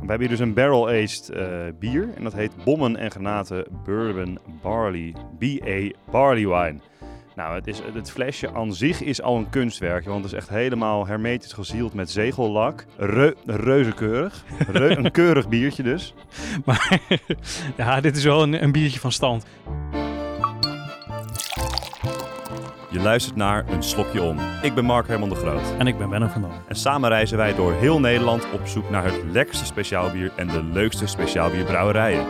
We hebben hier dus een barrel-aged eh, bier. En dat heet Bommen en Granaten Bourbon Barley BA Barley Wine. Nou, het, is, het flesje aan zich is al een kunstwerk. Want het is echt helemaal hermetisch gezield met zegellak. Reu, reuzekeurig. Reu, een keurig biertje dus. Maar ja, dit is wel een, een biertje van stand. Je luistert naar Een Slokje Om. Ik ben Mark Herman de Groot. En ik ben Benno van Dam. En samen reizen wij door heel Nederland op zoek naar het lekkerste speciaalbier en de leukste speciaalbierbrouwerijen.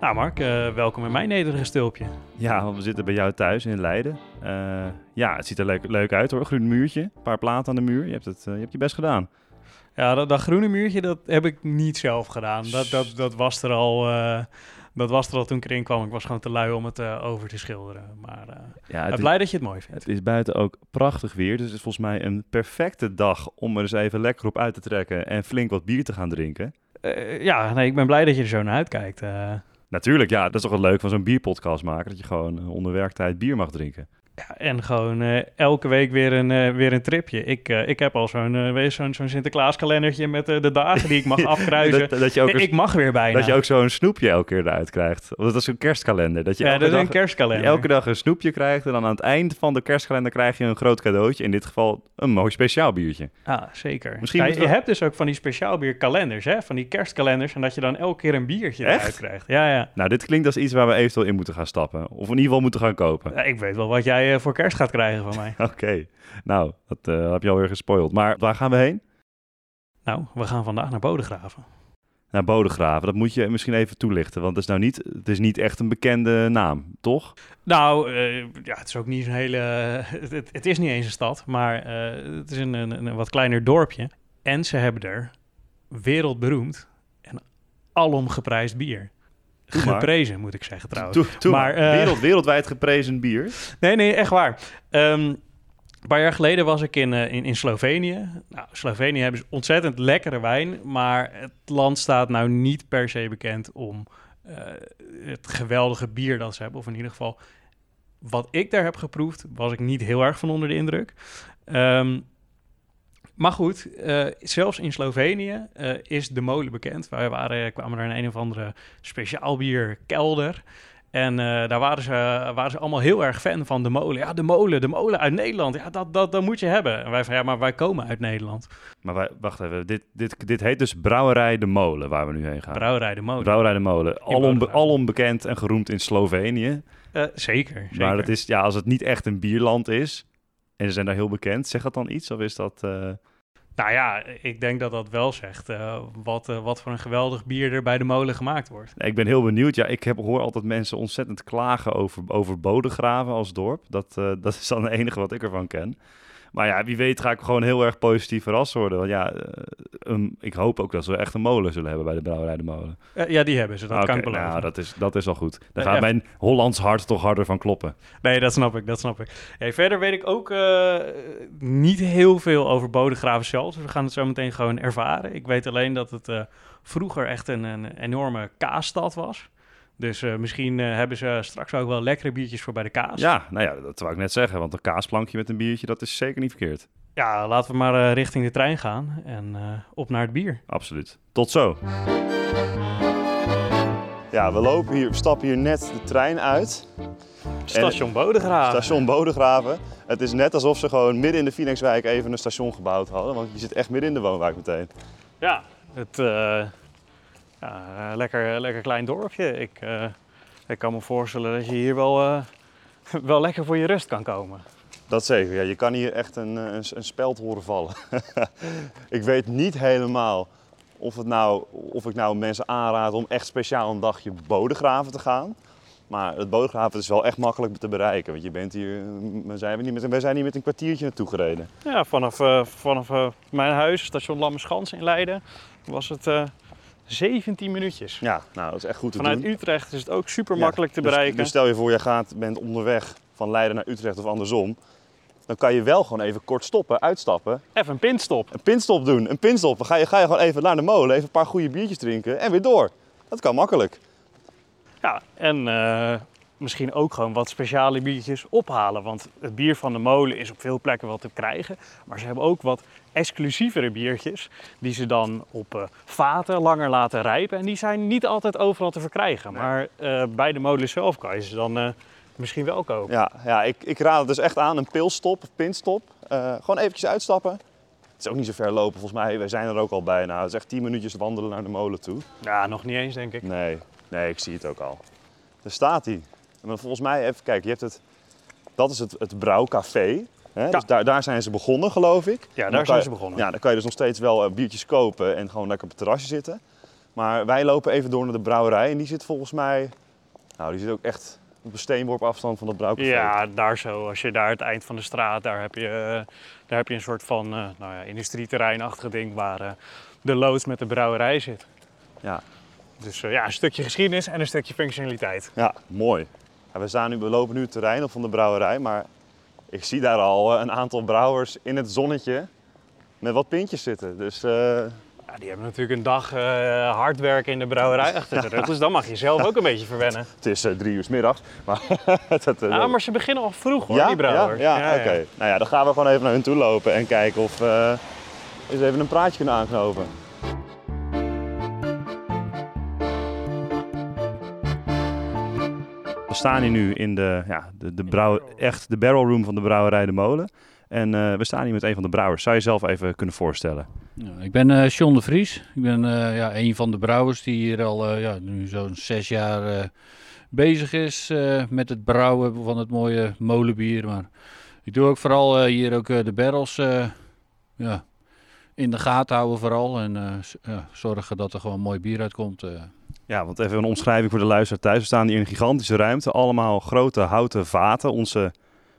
Nou Mark, uh, welkom in mijn nederige stulpje. Ja, want we zitten bij jou thuis in Leiden. Uh, ja, het ziet er leuk, leuk uit hoor. Groen muurtje, een paar platen aan de muur. Je hebt, het, uh, je hebt je best gedaan. Ja, dat, dat, groene muurtje, dat heb ik niet zelf gedaan. Dat, dat, dat was er al... Dat was er al toen ik erin kwam. Ik was gewoon te lui om het over te schilderen. Maar ja, het blij dat je het mooi vindt. Het is buiten ook prachtig weer. Dus het is volgens mij een perfecte dag om er eens even lekker op uit te trekken en flink wat bier te gaan drinken. ja, nee, ik ben blij dat je er zo naar uitkijkt. Natuurlijk, ja. Dat is toch het leuk van zo'n bierpodcast maken. Dat je gewoon onder werktijd bier mag drinken. Ja, en gewoon uh, elke week weer een, uh, weer een tripje. Ik, uh, ik heb al zo'n zo'n zo'n Sinterklaas kalendertje met de dagen die ik mag afkruisen. dat, dat je ook ik mag weer bijna. Dat je ook zo'n snoepje elke keer eruit krijgt. Want dat is een kerstkalender. Dat je ja, elke dat dag, is een kerstkalender. elke dag een snoepje krijgt. En dan aan het eind van de kerstkalender krijg je een groot cadeautje. In dit geval een mooi speciaal biertje. Ah, zeker. Misschien ja, je hebt dus ook van die speciaal bierkalenders, hè? Van die kerstkalenders. En dat je dan elke keer een biertje Echt? eruit krijgt. Ja, ja. Nou, dit klinkt als iets waar we eventueel in moeten gaan stappen. Of in ieder geval moeten gaan kopen. Ja, ik weet wel wat jij voor kerst gaat krijgen van mij. Oké, nou, dat uh, heb je alweer gespoild. Maar waar gaan we heen? Nou, we gaan vandaag naar Bodegraven. Naar Bodegraven, dat moet je misschien even toelichten, want het is nou niet, het is niet echt een bekende naam, toch? Nou, uh, ja, het is ook niet een hele, het, het, is niet eens een stad, maar uh, het is een, een, een, wat kleiner dorpje. En ze hebben er wereldberoemd en alom geprijsd bier. Geprezen, moet ik zeggen trouwens. Maar, uh, Wereld, wereldwijd geprezen bier? Nee, nee, echt waar. Um, een paar jaar geleden was ik in, uh, in, in Slovenië. Nou, Slovenië hebben ze ontzettend lekkere wijn, maar het land staat nou niet per se bekend om uh, het geweldige bier dat ze hebben. Of in ieder geval, wat ik daar heb geproefd, was ik niet heel erg van onder de indruk. Um, maar goed, uh, zelfs in Slovenië uh, is de molen bekend. Wij waren, kwamen er in een of andere speciaalbierkelder. En uh, daar waren ze, waren ze allemaal heel erg fan van de molen. Ja, de molen, de molen uit Nederland. Ja, dat, dat, dat moet je hebben. En wij van, ja, maar wij komen uit Nederland. Maar wij, wacht even, dit, dit, dit heet dus Brouwerij de Molen, waar we nu heen gaan. Brouwerij de Molen. Brouwerij de Molen. Alom, alom bekend en geroemd in Slovenië. zeker, zeker. Maar dat is, ja, als het niet echt een bierland is, en ze zijn daar heel bekend. Zeg dat dan iets of is dat... Uh... Nou ja, ik denk dat dat wel zegt uh, wat, uh, wat voor een geweldig bier er bij de molen gemaakt wordt. Ik ben heel benieuwd. Ja, ik heb, hoor altijd mensen ontzettend klagen over, over Bodegraven als dorp. Dat, dat is dan het enige wat ik ervan ken. Maar ja, wie weet ga ik gewoon heel erg positief verrast worden. Want ja, um, ik hoop ook dat ze echt een molen zullen hebben bij de Brouwerij de Molen. Ja, die hebben ze. Dat okay, kan ik beloven. Nou, dat is, dat is al goed. Daar gaat mijn Hollands hart toch harder van kloppen. Nee, dat snap ik. Dat snap ik. Hey, verder weet ik ook uh, niet heel veel over Bodegraven zelf. Dus we gaan het zo meteen gewoon ervaren. Ik weet alleen dat het uh, vroeger echt een, een enorme kaasstad was. Dus uh, misschien uh, hebben ze straks ook wel lekkere biertjes voor bij de kaas. Ja, nou ja, dat wou ik net zeggen. Want een kaasplankje met een biertje, dat is zeker niet verkeerd. Ja, laten we maar uh, richting de trein gaan en op naar het bier. Absoluut. Tot zo. Ja, we lopen hier, we stappen hier net de trein uit. Station Bodegraven. Station Bodegraven. Het is net alsof ze gewoon midden in de Phoenixwijk even een station gebouwd hadden. Want je zit echt midden in de woonwijk meteen. Ja, het... Ja, uh, lekker, lekker klein dorpje. Ik, uh, ik kan me voorstellen dat je hier wel, uh, wel lekker voor je rust kan komen. Dat zeker. Ja, je kan hier echt een, een, een speld horen vallen. ik weet niet helemaal of, het nou, of ik nou mensen aanraad om echt speciaal een dagje bodegraven te gaan. Maar het bodegraven is wel echt makkelijk te bereiken. Want je bent hier, we zijn, niet met, we zijn hier met een kwartiertje naartoe gereden. Ja, vanaf, vanaf mijn huis, station Lammerschans in Leiden, was het 17 minuutjes. Ja, nou dat is echt goed te Vanuit doen. Utrecht is het ook super makkelijk ja, te dus, bereiken. Dus stel je voor, je gaat, bent onderweg van Leiden naar Utrecht of andersom. Dan kan je wel gewoon even kort stoppen, uitstappen. Even een pinstop. Een pinstop doen, een pinstop. Dan ga je, ga je gewoon even naar de molen, even een paar goede biertjes drinken en weer door. Dat kan makkelijk. Ja, en uh, misschien ook gewoon wat speciale biertjes ophalen. Want het bier van de molen is op veel plekken wel te krijgen. Maar ze hebben ook wat exclusievere biertjes die ze dan op uh, vaten langer laten rijpen. En die zijn niet altijd overal te verkrijgen. Maar uh, bij de molen zelf kan je ze dan uh, misschien wel kopen. Ja, ja ik, ik raad het dus echt aan. Een pilstop of pinstop. gewoon eventjes uitstappen. Het is ook niet zo ver lopen volgens mij. Wij zijn er ook al bijna. Het is echt 10 minuutjes wandelen naar de molen toe. Ja, nog niet eens denk ik. Nee, nee ik zie het ook al. Daar staat hij. Volgens mij, even kijken, je hebt het, dat is het, het brouwcafé. Hè? Dus daar, daar zijn ze begonnen, geloof ik. Ja, daar zijn ze begonnen. Ja, dan kan je dus nog steeds wel biertjes kopen en gewoon lekker op het terrasje zitten. Maar wij lopen even door naar de brouwerij en die zit volgens mij, nou die zit ook echt op een steenworp afstand van dat brouwcafé. Ja, daar zo. Als je daar het eind van de straat, daar heb je, daar heb je een soort van uh, nou ja, industrieterreinachtige ding waar de loods met de brouwerij zit. Ja. Dus ja, een stukje geschiedenis en een stukje functionaliteit. Ja, mooi. Ja, we, staan nu, we lopen nu het terrein op van de brouwerij, maar ik zie daar al een aantal brouwers in het zonnetje met wat pintjes zitten. Dus, ja, die hebben natuurlijk een dag uh, hard werken in de brouwerij achter de rug. Dus dan mag je zelf ook een beetje verwennen. Het is uh, drie uur s middags. Maar, dat, ja, maar ze beginnen al vroeg hoor, ja? die brouwers. Ja, ja, oké. Nou ja, dan gaan we gewoon even naar hun toe lopen en kijken of we eens even een praatje kunnen aanknopen. We staan hier nu in de, ja, de, de, brouw, echt de barrel room van de brouwerij De Molen. En uh, we staan hier met een van de brouwers. Zou je jezelf even kunnen voorstellen? Ja, ik ben uh, John de Vries. Ik ben uh, ja, een van de brouwers die hier al ja, nu zo'n zes jaar bezig is met het brouwen van het mooie molenbier. Maar ik doe ook vooral hier ook de barrels ja, in de gaten houden vooral. En zorgen dat er gewoon mooi bier uitkomt. Ja, want even een omschrijving voor de luisteraar thuis. We staan hier in een gigantische ruimte. Allemaal grote houten vaten. Onze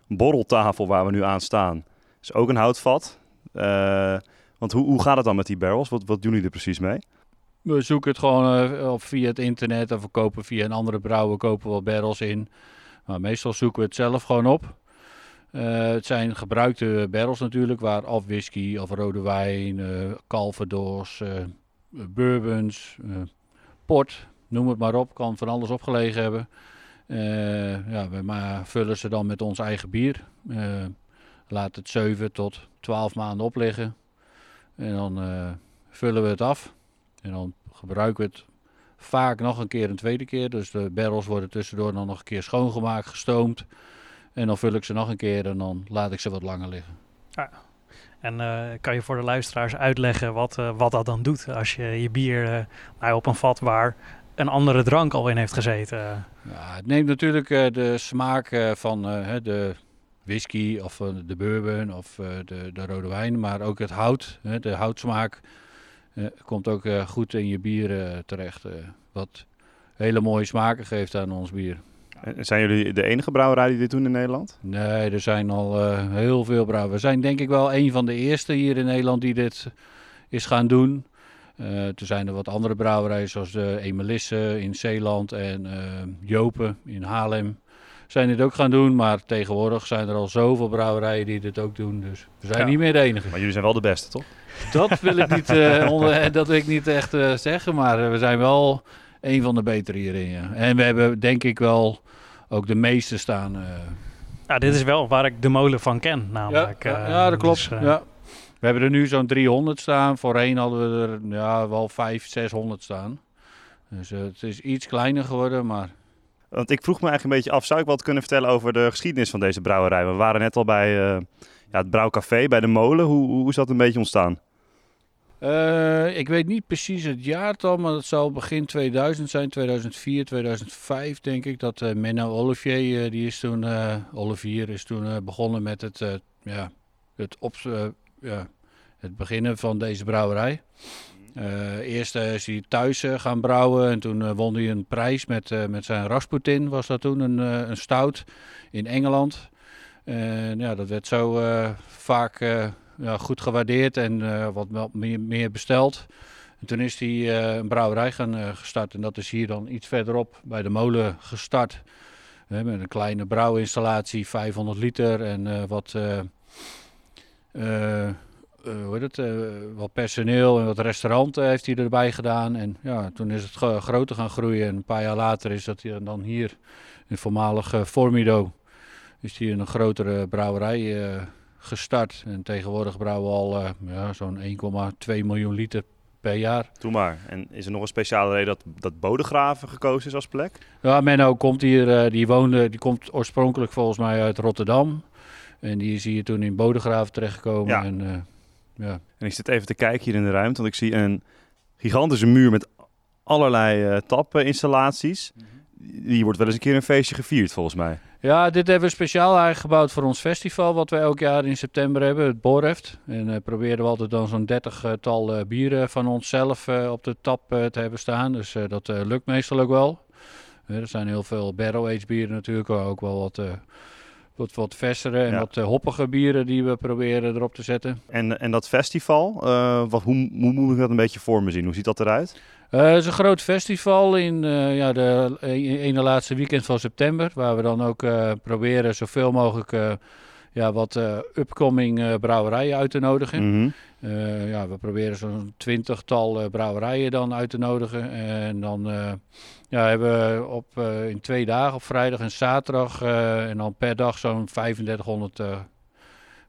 borreltafel waar we nu aan staan is ook een houtvat. Uh, want hoe, hoe gaat het dan met die barrels? Wat, wat doen jullie er precies mee? We zoeken het gewoon uh, via het internet of we kopen via een andere brouwer kopen we barrels in. Maar meestal zoeken we het zelf gewoon op. Uh, het zijn gebruikte barrels natuurlijk, waar of whisky of rode wijn, calvados, bourbons, noem het maar op, kan van alles opgelegen hebben. Uh, ja, we vullen ze dan met ons eigen bier. Uh, laat het 7 tot 12 maanden opliggen. En dan uh, vullen we het af. En dan gebruiken we het vaak nog een keer een tweede keer. Dus de barrels worden tussendoor dan nog een keer schoongemaakt, gestoomd. En dan vul ik ze nog een keer en dan laat ik ze wat langer liggen. En kan je voor de luisteraars uitleggen wat, wat dat dan doet als je je bier nou, op een vat waar een andere drank al in heeft gezeten. Ja, het neemt natuurlijk de smaak van de whisky of de bourbon of de, de, rode wijn, maar ook het hout, de houtsmaak, komt ook goed in je bier terecht. wat hele mooie smaken geeft aan ons bier. En zijn jullie de enige brouwerij die dit doen in Nederland? Nee, er zijn al heel veel brouwers. We zijn denk ik wel een van de eerste hier in Nederland die dit is gaan doen. Uh, er zijn er wat andere brouwerijen zoals de Emelisse in Zeeland en uh, Jopen in Haarlem. Zijn dit ook gaan doen, maar tegenwoordig zijn er al zoveel brouwerijen die dit ook doen. Dus we zijn ja. niet meer de enige. Maar jullie zijn wel de beste, toch? Dat wil ik niet, uh, onder, dat wil ik niet echt zeggen, maar we zijn wel een van de betere hierin. Ja. En we hebben denk ik wel ook de meeste staan. Ja, dit is wel waar ik de molen van ken, namelijk. Ja, ja dat klopt. Dus, ja. We hebben er nu zo'n 300 staan. Voorheen hadden we er ja, wel 500, 600 staan. Dus uh, het is iets kleiner geworden, maar... Want ik vroeg me eigenlijk een beetje af, zou ik wat kunnen vertellen over de geschiedenis van deze brouwerij? We waren net al bij uh, ja, het brouwcafé, bij de molen. Hoe, hoe is dat een beetje ontstaan? Uh, ik weet niet precies het jaartal, maar het zal begin 2000 zijn, 2004, 2005 denk ik. Dat uh, Menno Olivier, die is toen, Olivier is toen begonnen met het, ja, het op, ja, het beginnen van deze brouwerij. Uh, eerst is hij thuis gaan brouwen en toen won hij een prijs met, met zijn Rasputin, was dat toen, een, een stout in Engeland. En ja, dat werd zo vaak ja, goed gewaardeerd en wat meer, meer besteld. En toen is hij een brouwerij gaan gestart en dat is hier dan iets verderop bij de molen gestart. met een kleine brouwinstallatie, 500 liter en wat eh, hoe heet het, eh, wat personeel en wat restauranten heeft hij erbij gedaan. En ja, toen is het groter gaan groeien. En een paar jaar later is dat hij dan hier in voormalige Formido, is hij een grotere brouwerij eh, gestart. En tegenwoordig brouwen we al eh, ja, zo'n 1,2 miljoen liter per jaar. Doe maar. En is er nog een speciale reden dat, dat Bodegraven gekozen is als plek? Ja, Menno komt hier, eh, die woonde, die komt oorspronkelijk volgens mij uit Rotterdam. En die is hier toen in Bodegraven terechtgekomen. Ja. En, eh, ja. En ik zit even te kijken hier in de ruimte, want ik zie een gigantische muur met allerlei eh, tapinstallaties. Hier wordt wel eens een keer een feestje gevierd, volgens mij. Ja, dit hebben we speciaal eigenlijk gebouwd voor ons festival, wat we elk jaar in september hebben, het Borheft. En eh proberen we altijd dan zo'n dertigtal eh bieren van onszelf eh, op de tap te hebben staan. Dus dat lukt meestal ook wel. Er zijn heel veel barrel-aged bieren natuurlijk, ook wel wat, wat, wat versere en Ja. wat eh, hoppige bieren die we proberen erop te zetten. En, en dat festival, eh, wat, hoe, hoe moet ik dat een beetje voor me zien? Hoe ziet dat eruit? Eh, het is een groot festival in ja, de e- ene laatste weekend van september. Waar we dan ook proberen zoveel mogelijk ja, wat eh, upcoming eh, brouwerijen uit te nodigen. Mhm. Eh, ja, we proberen zo'n twintigtal brouwerijen dan uit te nodigen. En dan eh, ja, hebben we op, in twee dagen, op vrijdag en zaterdag, en dan per dag zo'n 3500 eh,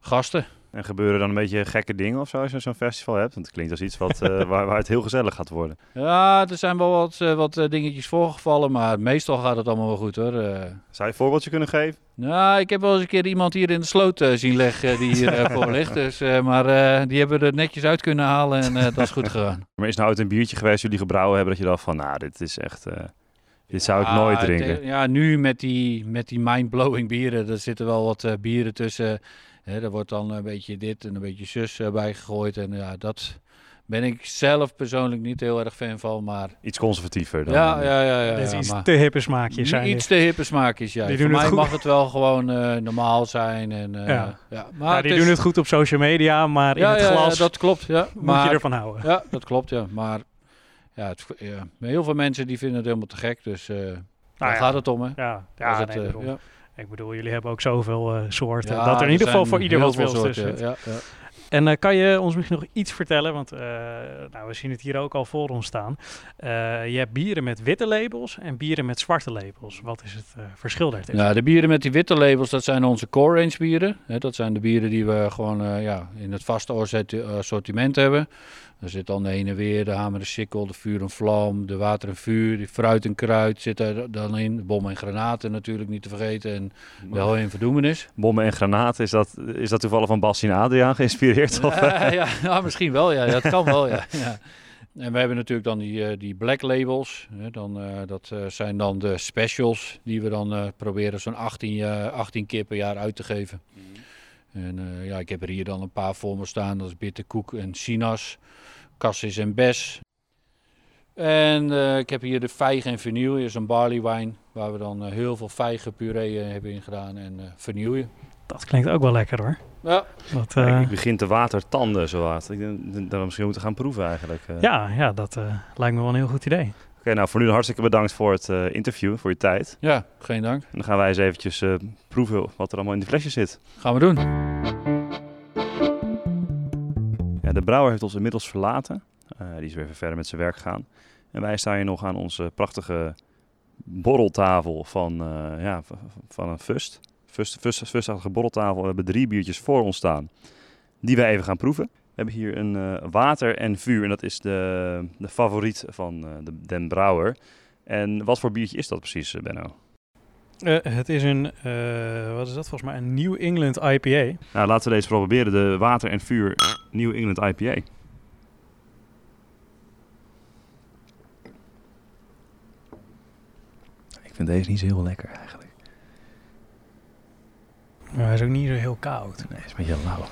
gasten. En gebeuren dan een beetje gekke dingen of zo als je zo'n festival hebt? Want het klinkt als iets wat, eh, waar, waar het heel gezellig gaat worden. Ja, er zijn wel wat, eh, wat eh, dingetjes voorgevallen, maar meestal gaat het allemaal wel goed hoor. Zou je een voorbeeldje kunnen geven? Nou, ik heb wel eens een keer iemand hier in de sloot zien leggen die hier voor ligt. Dus, maar die hebben er netjes uit kunnen halen en dat is goed gegaan. Maar is nou uit een biertje geweest jullie gebrouwen hebben dat je dacht van, nou, dit is echt, dit zou ik Ja, nooit het- drinken. ja, nu met die, met die mind-blowing bieren, er zitten wel wat bieren tussen. Hè, er wordt dan een beetje dit en een beetje zus eh, bij gegooid. En ja, dat ben ik zelf persoonlijk niet heel erg fan van. Maar Iets conservatiever dan. ja, ja, ja. ja, ja, iets maar te hippe smaakjes zijn iets dit. te hippe smaakjes, ja. Die Voor het mij goed. mag het wel gewoon eh, normaal zijn. En, eh, Ja. ja. Maar Ja, het die is- doen het goed op social media, maar ja, in het ja, ja, glas dat klopt, ja. moet Maar je ervan houden. Ja, dat klopt, ja. Maar ja, het, ja, heel veel mensen die vinden het helemaal te gek, dus eh daar Nou ja. gaat het om, hè. Ja, ja Als het, nee, daarom. ja. Ik bedoel, jullie hebben ook zoveel eh, soorten. Ja, dat er in ieder geval voor ieder wat veel wils tussen. Ja, ja. En eh, kan je ons misschien nog iets vertellen? Want eh, nou, we zien het hier ook al voor ons staan. Je hebt bieren met witte labels en bieren met zwarte labels. Wat is het verschil daartussen? Nou, de bieren met die witte labels, dat zijn onze core range bieren. Dat zijn de bieren die we gewoon ja, in het vaste assorti- assortiment hebben. Er zit dan de heen en weer, de hamer en sikkel, de vuur en vlam, de water en vuur, de fruit en kruid zit er dan in. De bom en granaten natuurlijk niet te vergeten en de hoi en verdoemenis. Bommen en granaten, is dat, is dat toevallig van Bastien Adriaan geïnspireerd? Of, Ja, ja, ja, misschien wel. Ja, dat kan wel. Ja, ja. En we hebben natuurlijk dan die, eh, die black labels. Dan, eh, dat eh, zijn dan de specials die we dan eh, proberen zo'n 18, jaar- 18 keer per jaar uit te geven. En eh, ja, ik heb er hier dan een paar voor me staan. Dat is bitterkoek en sinas, cassis en bes. En eh, ik heb hier de vijg en vanille, is een barley wine. Waar we dan eh, heel veel vijgenpuree eh, hebben ingedaan en eh vanille. Dat klinkt ook wel lekker hoor. Ja, Dat, eh, ik begin te watertanden zo. Ik denk dat we misschien moeten gaan proeven eigenlijk. eh. ja, ja, dat eh, lijkt me wel een heel goed idee. Oké, nou voor nu hartstikke bedankt voor het eh, interview, voor je tijd. ja, geen dank. En dan gaan wij eens eventjes eh, proeven wat er allemaal in die flesjes zit. Gaan we doen. Ja, de brouwer heeft ons inmiddels verlaten. Eh, die is weer even verder met zijn werk gegaan. En wij staan hier nog aan onze prachtige borreltafel van, ja, van een fust. Fust, fust, fustachtige borreltafel. We hebben drie biertjes voor ons staan, die wij even gaan proeven. We hebben hier een eh, water en vuur en dat is de, de favoriet van eh, de, den brouwer. En wat voor biertje is dat precies, eh, Benno? Eh, het is een, eh, wat is dat volgens mij, een New England IPA. Nou, laten we deze proberen. De water en vuur New England IPA. Ik vind deze niet zo heel lekker eigenlijk. Maar hij is ook niet zo heel koud. Nee, is een beetje lauw.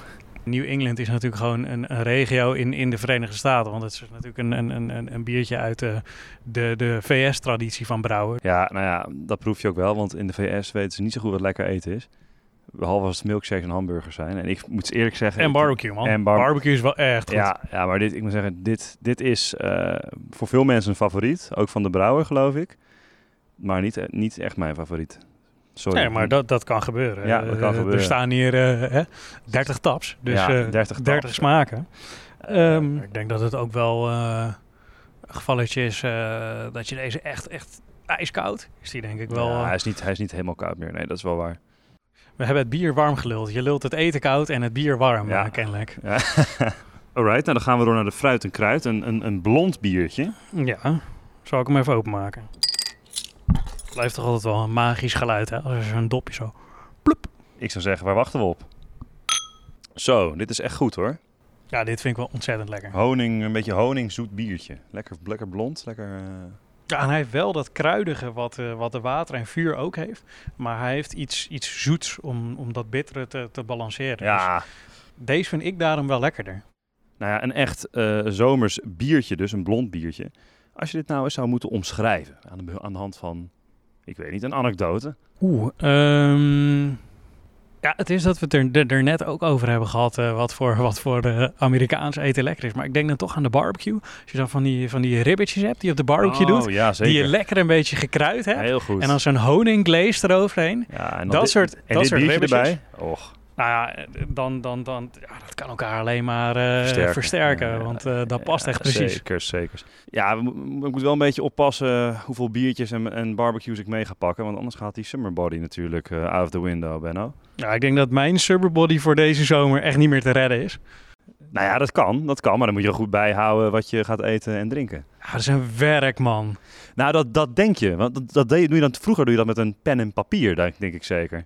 New England is natuurlijk gewoon een, een regio in, in de Verenigde Staten. Want het is natuurlijk een, een, een- een, biertje uit de, de, de VS-traditie van brouwen. Ja, nou ja, dat proef je ook wel, want in de VS weten ze niet zo goed wat lekker eten is. Behalve als het milkshakes en hamburgers zijn. En ik moet eerlijk zeggen... En barbecue, man. En bar- barbecue is wel echt goed. Ja, ja, maar dit, ik moet zeggen, dit, dit is eh, voor veel mensen een favoriet. Ook van de brouwer, geloof ik. Maar niet, niet echt mijn favoriet. Sorry. Nee, maar dat, dat kan gebeuren. Ja, dat kan Eh, gebeuren. Er staan hier eh, hè, 30 taps, dus Ja, eh, 30 30, taps. smaken. Ehm, ik denk dat het ook wel eh, een gevalletje is eh, dat je deze echt, echt ijskoud is die denk ik wel. Ja, eh, hij, is niet, hij is niet helemaal koud meer. Nee, dat is wel waar. we hebben het bier warm geluld. Je lult het eten koud en het bier warm, Ja. eh, kennelijk. Ja. Alright, nou dan gaan we door naar de fruit en kruid. Een, een, een blond biertje. Ja, zal ik hem even openmaken. Blijft toch altijd wel een magisch geluid, hè? Als er zo'n dopje zo... Ik zou zeggen, waar wachten we op? Zo, dit is echt goed hoor. Ja, dit vind ik wel ontzettend lekker. Honing, een beetje honing, zoet biertje. Lekker, lekker blond, lekker... eh, Ja, en hij heeft wel dat kruidige wat, eh, wat de water en vuur ook heeft. Maar hij heeft iets, iets zoets om, om dat bittere te, te balanceren. Dus Ja, deze vind ik daarom wel lekkerder. nou ja, een echt eh, zomers biertje, dus een blond biertje. Als je dit nou eens zou moeten omschrijven aan de, aan de hand van, ik weet niet, een anekdote. Oeh, ehm, ja, het is dat we het er, net ook over hebben gehad. eh, wat voor, wat voor Amerikaans eten lekker is. Maar ik denk dan toch aan de barbecue. Als je dan van die, van die ribbetjes hebt die je op de barbecue doet. Oh, ja, zeker. Die je lekker een beetje gekruid hebt. Heel goed. En dan zo'n honingglaze eroverheen. ja, en dat dit- soort- en dat dit soort ribbetjes. erbij. Och, Nou ja, eh, dan, dan, dan, ja, dat kan elkaar alleen maar eh, Versterken. versterken. Ja, want eh, dat past ja, echt precies. Zeker, zeker. Ja, we, moet wel een beetje oppassen hoeveel biertjes en, en barbecues ik mee ga pakken. Want anders gaat die summer body natuurlijk out of the window, Benno. Ja, ik denk dat mijn Summerbody voor deze zomer echt niet meer te redden is. Nou ja, dat kan, dat kan. Maar dan moet je er goed bijhouden wat je gaat eten en drinken. Ja, dat is een werk, man. Nou, dat, dat denk je. Want dat, dat deed, doe je dan, vroeger doe je dat met een pen en papier, denk, denk ik zeker.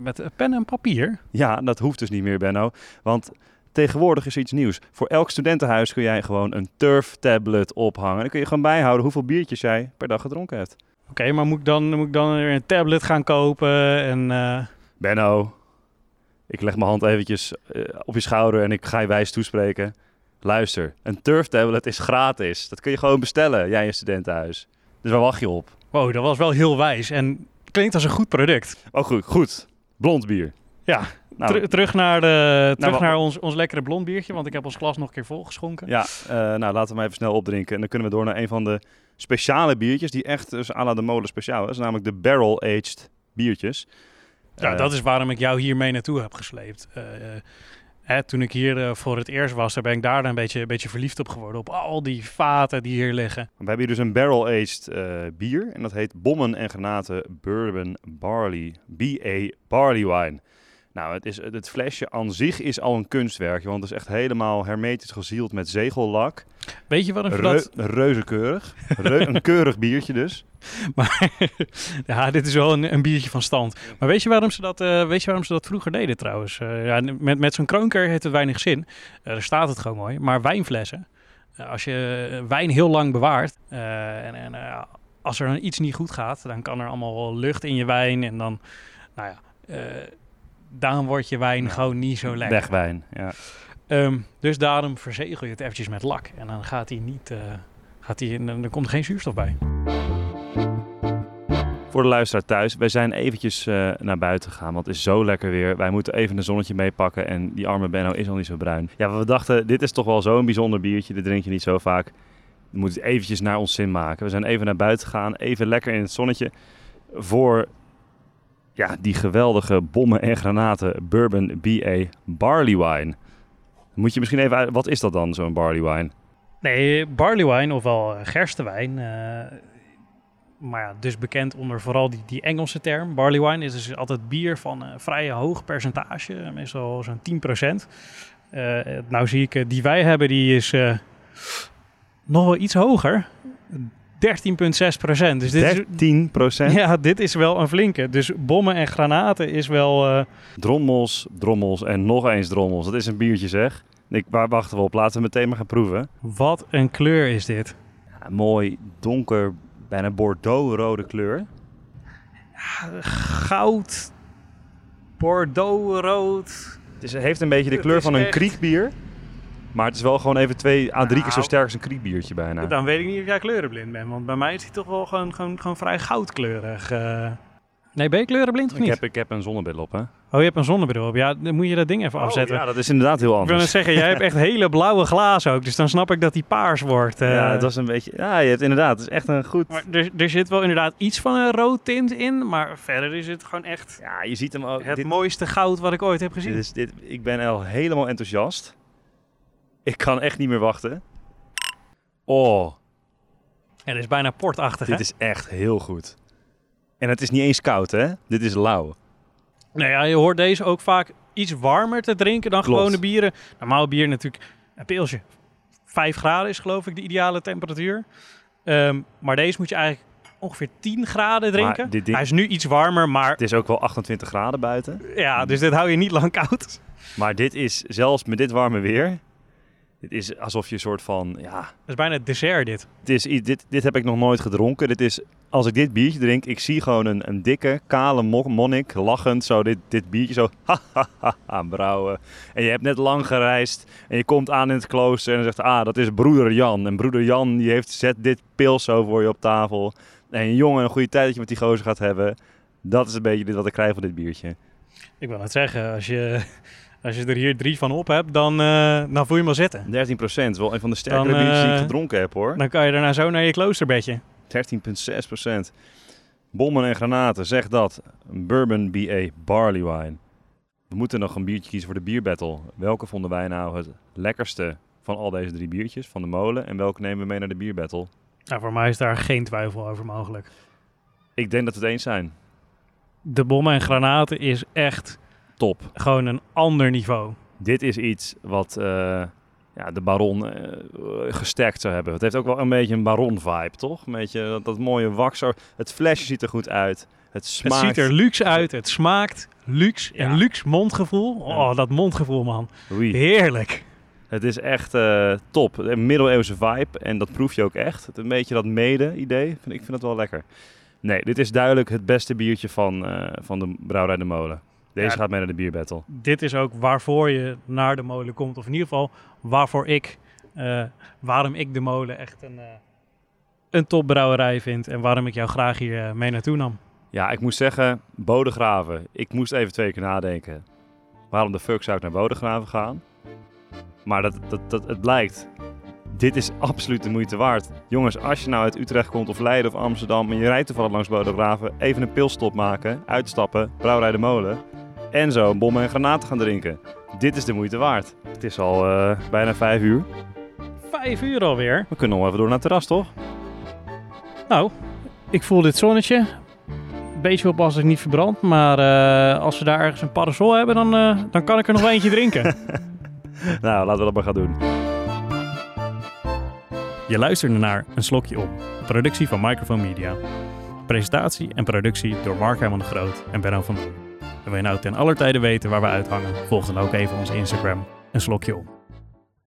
Met pen en papier. Ja, dat hoeft dus niet meer, Benno. Want tegenwoordig is er iets nieuws. Voor elk studentenhuis kun jij gewoon een turf tablet ophangen. En dan kun je gewoon bijhouden hoeveel biertjes jij per dag gedronken hebt. Oké, maar moet ik, dan, moet ik dan weer een tablet gaan kopen? En, eh, Benno, ik leg mijn hand eventjes eh, op je schouder en ik ga je wijs toespreken. Luister, een turf tablet is gratis. Dat kun je gewoon bestellen, jij in je studentenhuis. Dus waar wacht je op? wow, dat was wel heel wijs. En klinkt als een goed product. Oh goed, goed. Blond bier. Ja, Nou, Ter- terug naar, de, terug wa- naar ons, ons lekkere blond biertje. Want ik heb ons glas nog een keer volgeschonken. Ja, eh, nou laten we hem even snel opdrinken. En dan kunnen we door naar een van de speciale biertjes. Die echt dus à la de molen speciaal is. Namelijk de barrel-aged biertjes. Ja, Eh, dat is waarom ik jou hier mee naartoe heb gesleept. Eh, toen ik hier eh, voor het eerst was, ben ik daar een beetje, een beetje verliefd op geworden. Op al die vaten die hier liggen. We hebben hier dus een barrel-aged eh, bier. En dat heet Bommen en Granaten Bourbon Barley. BA Barley Wine. Nou, het, is, het flesje aan zich is al een kunstwerkje. Want het is echt helemaal hermetisch gezield met zegellak. Weet je ze Reu dat... Reuzekeurig. Reu- een keurig biertje dus. Maar, ja, dit is wel een, een biertje van stand. Maar weet je waarom ze dat, eh, weet je waarom ze dat vroeger deden trouwens? Eh, ja, met, met zo'n kroonker heeft het weinig zin. Eh daar staat het gewoon mooi. Maar wijnflessen, als je wijn heel lang bewaart en, en als er dan iets niet goed gaat, dan kan er allemaal lucht in je wijn en dan, nou ja, dan wordt je wijn Ja. gewoon niet zo lekker. Wegwijn. Ja. Ehm, dus daarom verzegel je het eventjes met lak en dan gaat hij niet, eh, gaat hij, dan, dan komt er geen zuurstof bij. Voor de luisteraar thuis, wij zijn eventjes eh, naar buiten gegaan, want het is zo lekker weer. Wij moeten even een zonnetje meepakken en die arme Benno is al niet zo bruin. Ja, we dachten, dit is toch wel zo'n bijzonder biertje, dit drink je niet zo vaak. We moeten het eventjes naar ons zin maken. We zijn even naar buiten gegaan, even lekker in het zonnetje voor ja, die geweldige bommen en granaten Bourbon BA Barley Wine. Moet je misschien even wat is dat dan, zo'n barley wine? Nee, barley wine, ofwel eh, gerstewijn. eh, maar ja, dus bekend onder vooral die, die Engelse term. Barley wine is dus altijd bier van een vrij hoog percentage, eh, meestal zo'n 10%. Eh nou zie ik, eh, die wij hebben, die is eh, nog wel iets hoger. 13,6%. Dus dit is, 13 procent. ja, dit is wel een flinke. Dus bommen en granaten is wel... eh, Drommels, drommels en nog eens drommels. Dat is een biertje zeg. Ik, waar wachten we op? Laten we meteen maar gaan proeven. wat een kleur is dit. Ja, mooi, donker, bijna bordeaux-rode kleur. Goud, bordeaux, rood. Het is, heeft een beetje de kleur van een kriekbier. Maar het is wel gewoon even twee à drie keer zo Nou. sterk als een kriekbiertje bijna. Dan weet ik niet of jij kleurenblind bent. Want bij mij is hij toch wel gewoon, gewoon, gewoon vrij goudkleurig. eh. Nee, ben je kleurenblind of Ik niet? heb, ik heb een zonnebril op, hè? Oh, je hebt een zonnebril op. Ja, dan moet je dat ding even afzetten. Oh, ja, dat is inderdaad heel Ik wil anders. zeggen, jij hebt echt hele blauwe glazen ook. Dus dan snap ik dat die paars wordt. eh. Ja, het was een beetje... Ja, je hebt inderdaad, het is echt een goed... Maar er, er zit wel inderdaad iets van een rood tint in. Maar verder is het gewoon echt Ja, je ziet hem ook. het dit, mooiste goud wat ik ooit heb gezien. dit is, dit, ik ben al helemaal enthousiast. Ik kan echt niet meer wachten. Oh, Ja, dat is bijna portachtig, hè? dit is echt heel goed. En het is niet eens koud, hè? Dit is lauw. Nou ja, je hoort deze ook vaak iets warmer te drinken dan Klopt. gewone bieren. Normaal bier natuurlijk een pilsje. 5 graden is geloof ik de ideale temperatuur. Ehm, maar deze moet je eigenlijk ongeveer 10 graden drinken. dit ding- Hij is nu iets warmer, maar Het is ook wel 28 graden buiten. ja, dus dit hou je niet lang koud. Maar dit is, zelfs met dit warme weer... Dit is alsof je een soort van... Ja, Dat is bijna het dessert dit. Het is, dit, dit heb ik nog nooit gedronken. Dit is, als ik dit biertje drink, ik zie gewoon een, een dikke, kale mo- monnik lachend zo dit, dit biertje zo ha, brouwen. En je hebt net lang gereisd en je komt aan in het klooster en zegt, ah, dat is broeder Jan. En broeder Jan die heeft, zet dit pils zo voor je op tafel. En jongen, een goede tijd dat je met die gozer gaat hebben. Dat is een beetje wat ik krijg van dit biertje. Ik wil het zeggen, als je, als je er hier drie van op hebt, dan, eh, dan voel je hem al zitten. 13 procent, wel een van de sterkere Dan, biertjes die ik eh, gedronken heb hoor. Dan kan je daarna zo naar je kloosterbedje. 13,6 procent. Bommen en granaten, zeg dat. Bourbon BA Barley Wine. We moeten nog een biertje kiezen voor de bierbattle. Welke vonden wij nou het lekkerste van al deze drie biertjes van de molen? En welke nemen we mee naar de bierbattle? Nou, voor mij is daar geen twijfel over mogelijk. Ik denk dat we het eens zijn. De bommen en granaten is echt Top. gewoon een ander niveau. Dit is iets wat eh, ja, de baron eh, gesterkt zou hebben. Het heeft ook wel een beetje een baron-vibe, toch? Een beetje dat, dat mooie wax. Het flesje ziet er goed uit. Het smaakt... Het ziet er luxe uit, het smaakt luxe. Ja. Een luxe mondgevoel. Oh, dat mondgevoel, man. Heerlijk. Het is echt eh, top. Een middeleeuwse vibe. En dat proef je ook echt. Het een beetje dat mede-idee. Ik vind het wel lekker. Nee, dit is duidelijk het beste biertje van, eh, van de Brouwerij de Molen. Deze Ja. gaat mee naar de bierbattle. Dit is ook waarvoor je naar de molen komt. Of in ieder geval waarvoor ik, eh, waarom ik de molen echt een, eh, een topbrouwerij vind. En waarom ik jou graag hier mee naartoe nam. Ja, ik moet zeggen, Bodegraven. Ik moest even twee keer nadenken. Waarom de fuck zou ik naar Bodegraven gaan? Maar dat, dat, dat, het blijkt. Dit is absoluut de moeite waard. Jongens, als je nou uit Utrecht komt of Leiden of Amsterdam en je rijdt toevallig langs Bodegraven, even een pilstop maken, uitstappen, Brouwerij de Molen en zo bommen en granaten gaan drinken. Dit is de moeite waard. Het is al eh, bijna vijf uur. Vijf uur alweer. We kunnen nog even door naar het terras, toch? Nou, ik voel dit zonnetje. Beetje op als ik niet verbrand. Maar eh, als we daar ergens een parasol hebben, dan, eh, dan kan ik er nog eentje drinken. Nou, laten we dat maar gaan doen. Je luisterde naar Een Slokje Op, een productie van Microphone Media. Presentatie en productie door Mark Herman de Groot en Benno van Doorn. En wil je nou ten aller tijde weten waar we uithangen, volg dan ook even onze Instagram Een Slokje Op.